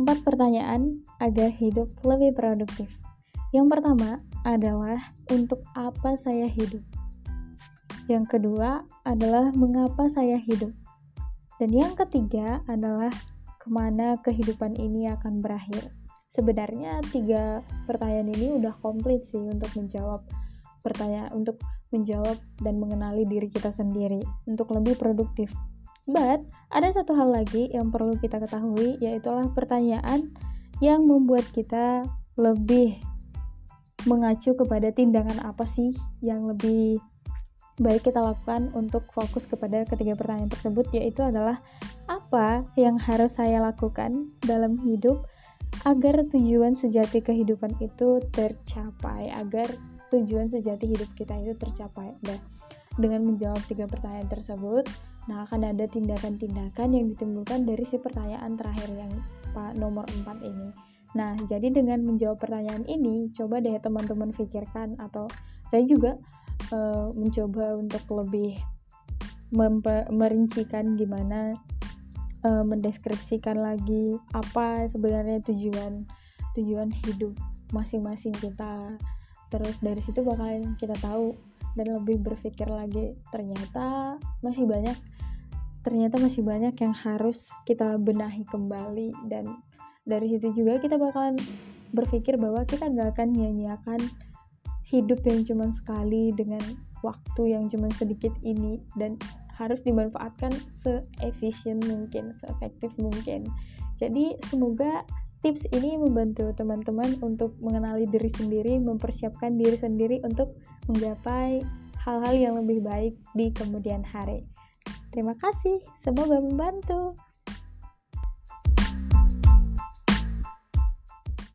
empat pertanyaan agar hidup lebih produktif. Yang pertama adalah untuk apa saya hidup. Yang kedua adalah mengapa saya hidup. Dan yang ketiga adalah ke mana kehidupan ini akan berakhir. Sebenarnya tiga pertanyaan ini udah komplit sih untuk menjawab pertanyaan untuk menjawab dan mengenali diri kita sendiri untuk lebih produktif. But ada satu hal lagi yang perlu kita ketahui yaitu pertanyaan yang membuat kita lebih mengacu kepada tindakan apa sih yang lebih baik kita lakukan untuk fokus kepada ketiga pertanyaan tersebut yaitu adalah apa yang harus saya lakukan dalam hidup agar tujuan sejati kehidupan itu tercapai agar tujuan sejati hidup kita itu tercapai. Dan dengan menjawab tiga pertanyaan tersebut Nah, akan ada tindakan-tindakan yang ditimbulkan dari si pertanyaan terakhir yang Pak nomor 4 ini. Nah, jadi dengan menjawab pertanyaan ini, coba deh teman-teman pikirkan atau saya juga uh, mencoba untuk lebih merincikan gimana uh, mendeskripsikan lagi apa sebenarnya tujuan tujuan hidup masing-masing kita. Terus dari situ bakalan kita tahu dan lebih berpikir lagi ternyata masih banyak ternyata masih banyak yang harus kita benahi kembali dan dari situ juga kita bakalan berpikir bahwa kita nggak akan nyanyiakan hidup yang cuma sekali dengan waktu yang cuma sedikit ini dan harus dimanfaatkan seefisien mungkin, seefektif mungkin. Jadi semoga tips ini membantu teman-teman untuk mengenali diri sendiri, mempersiapkan diri sendiri untuk menggapai hal-hal yang lebih baik di kemudian hari. Terima kasih, semoga membantu.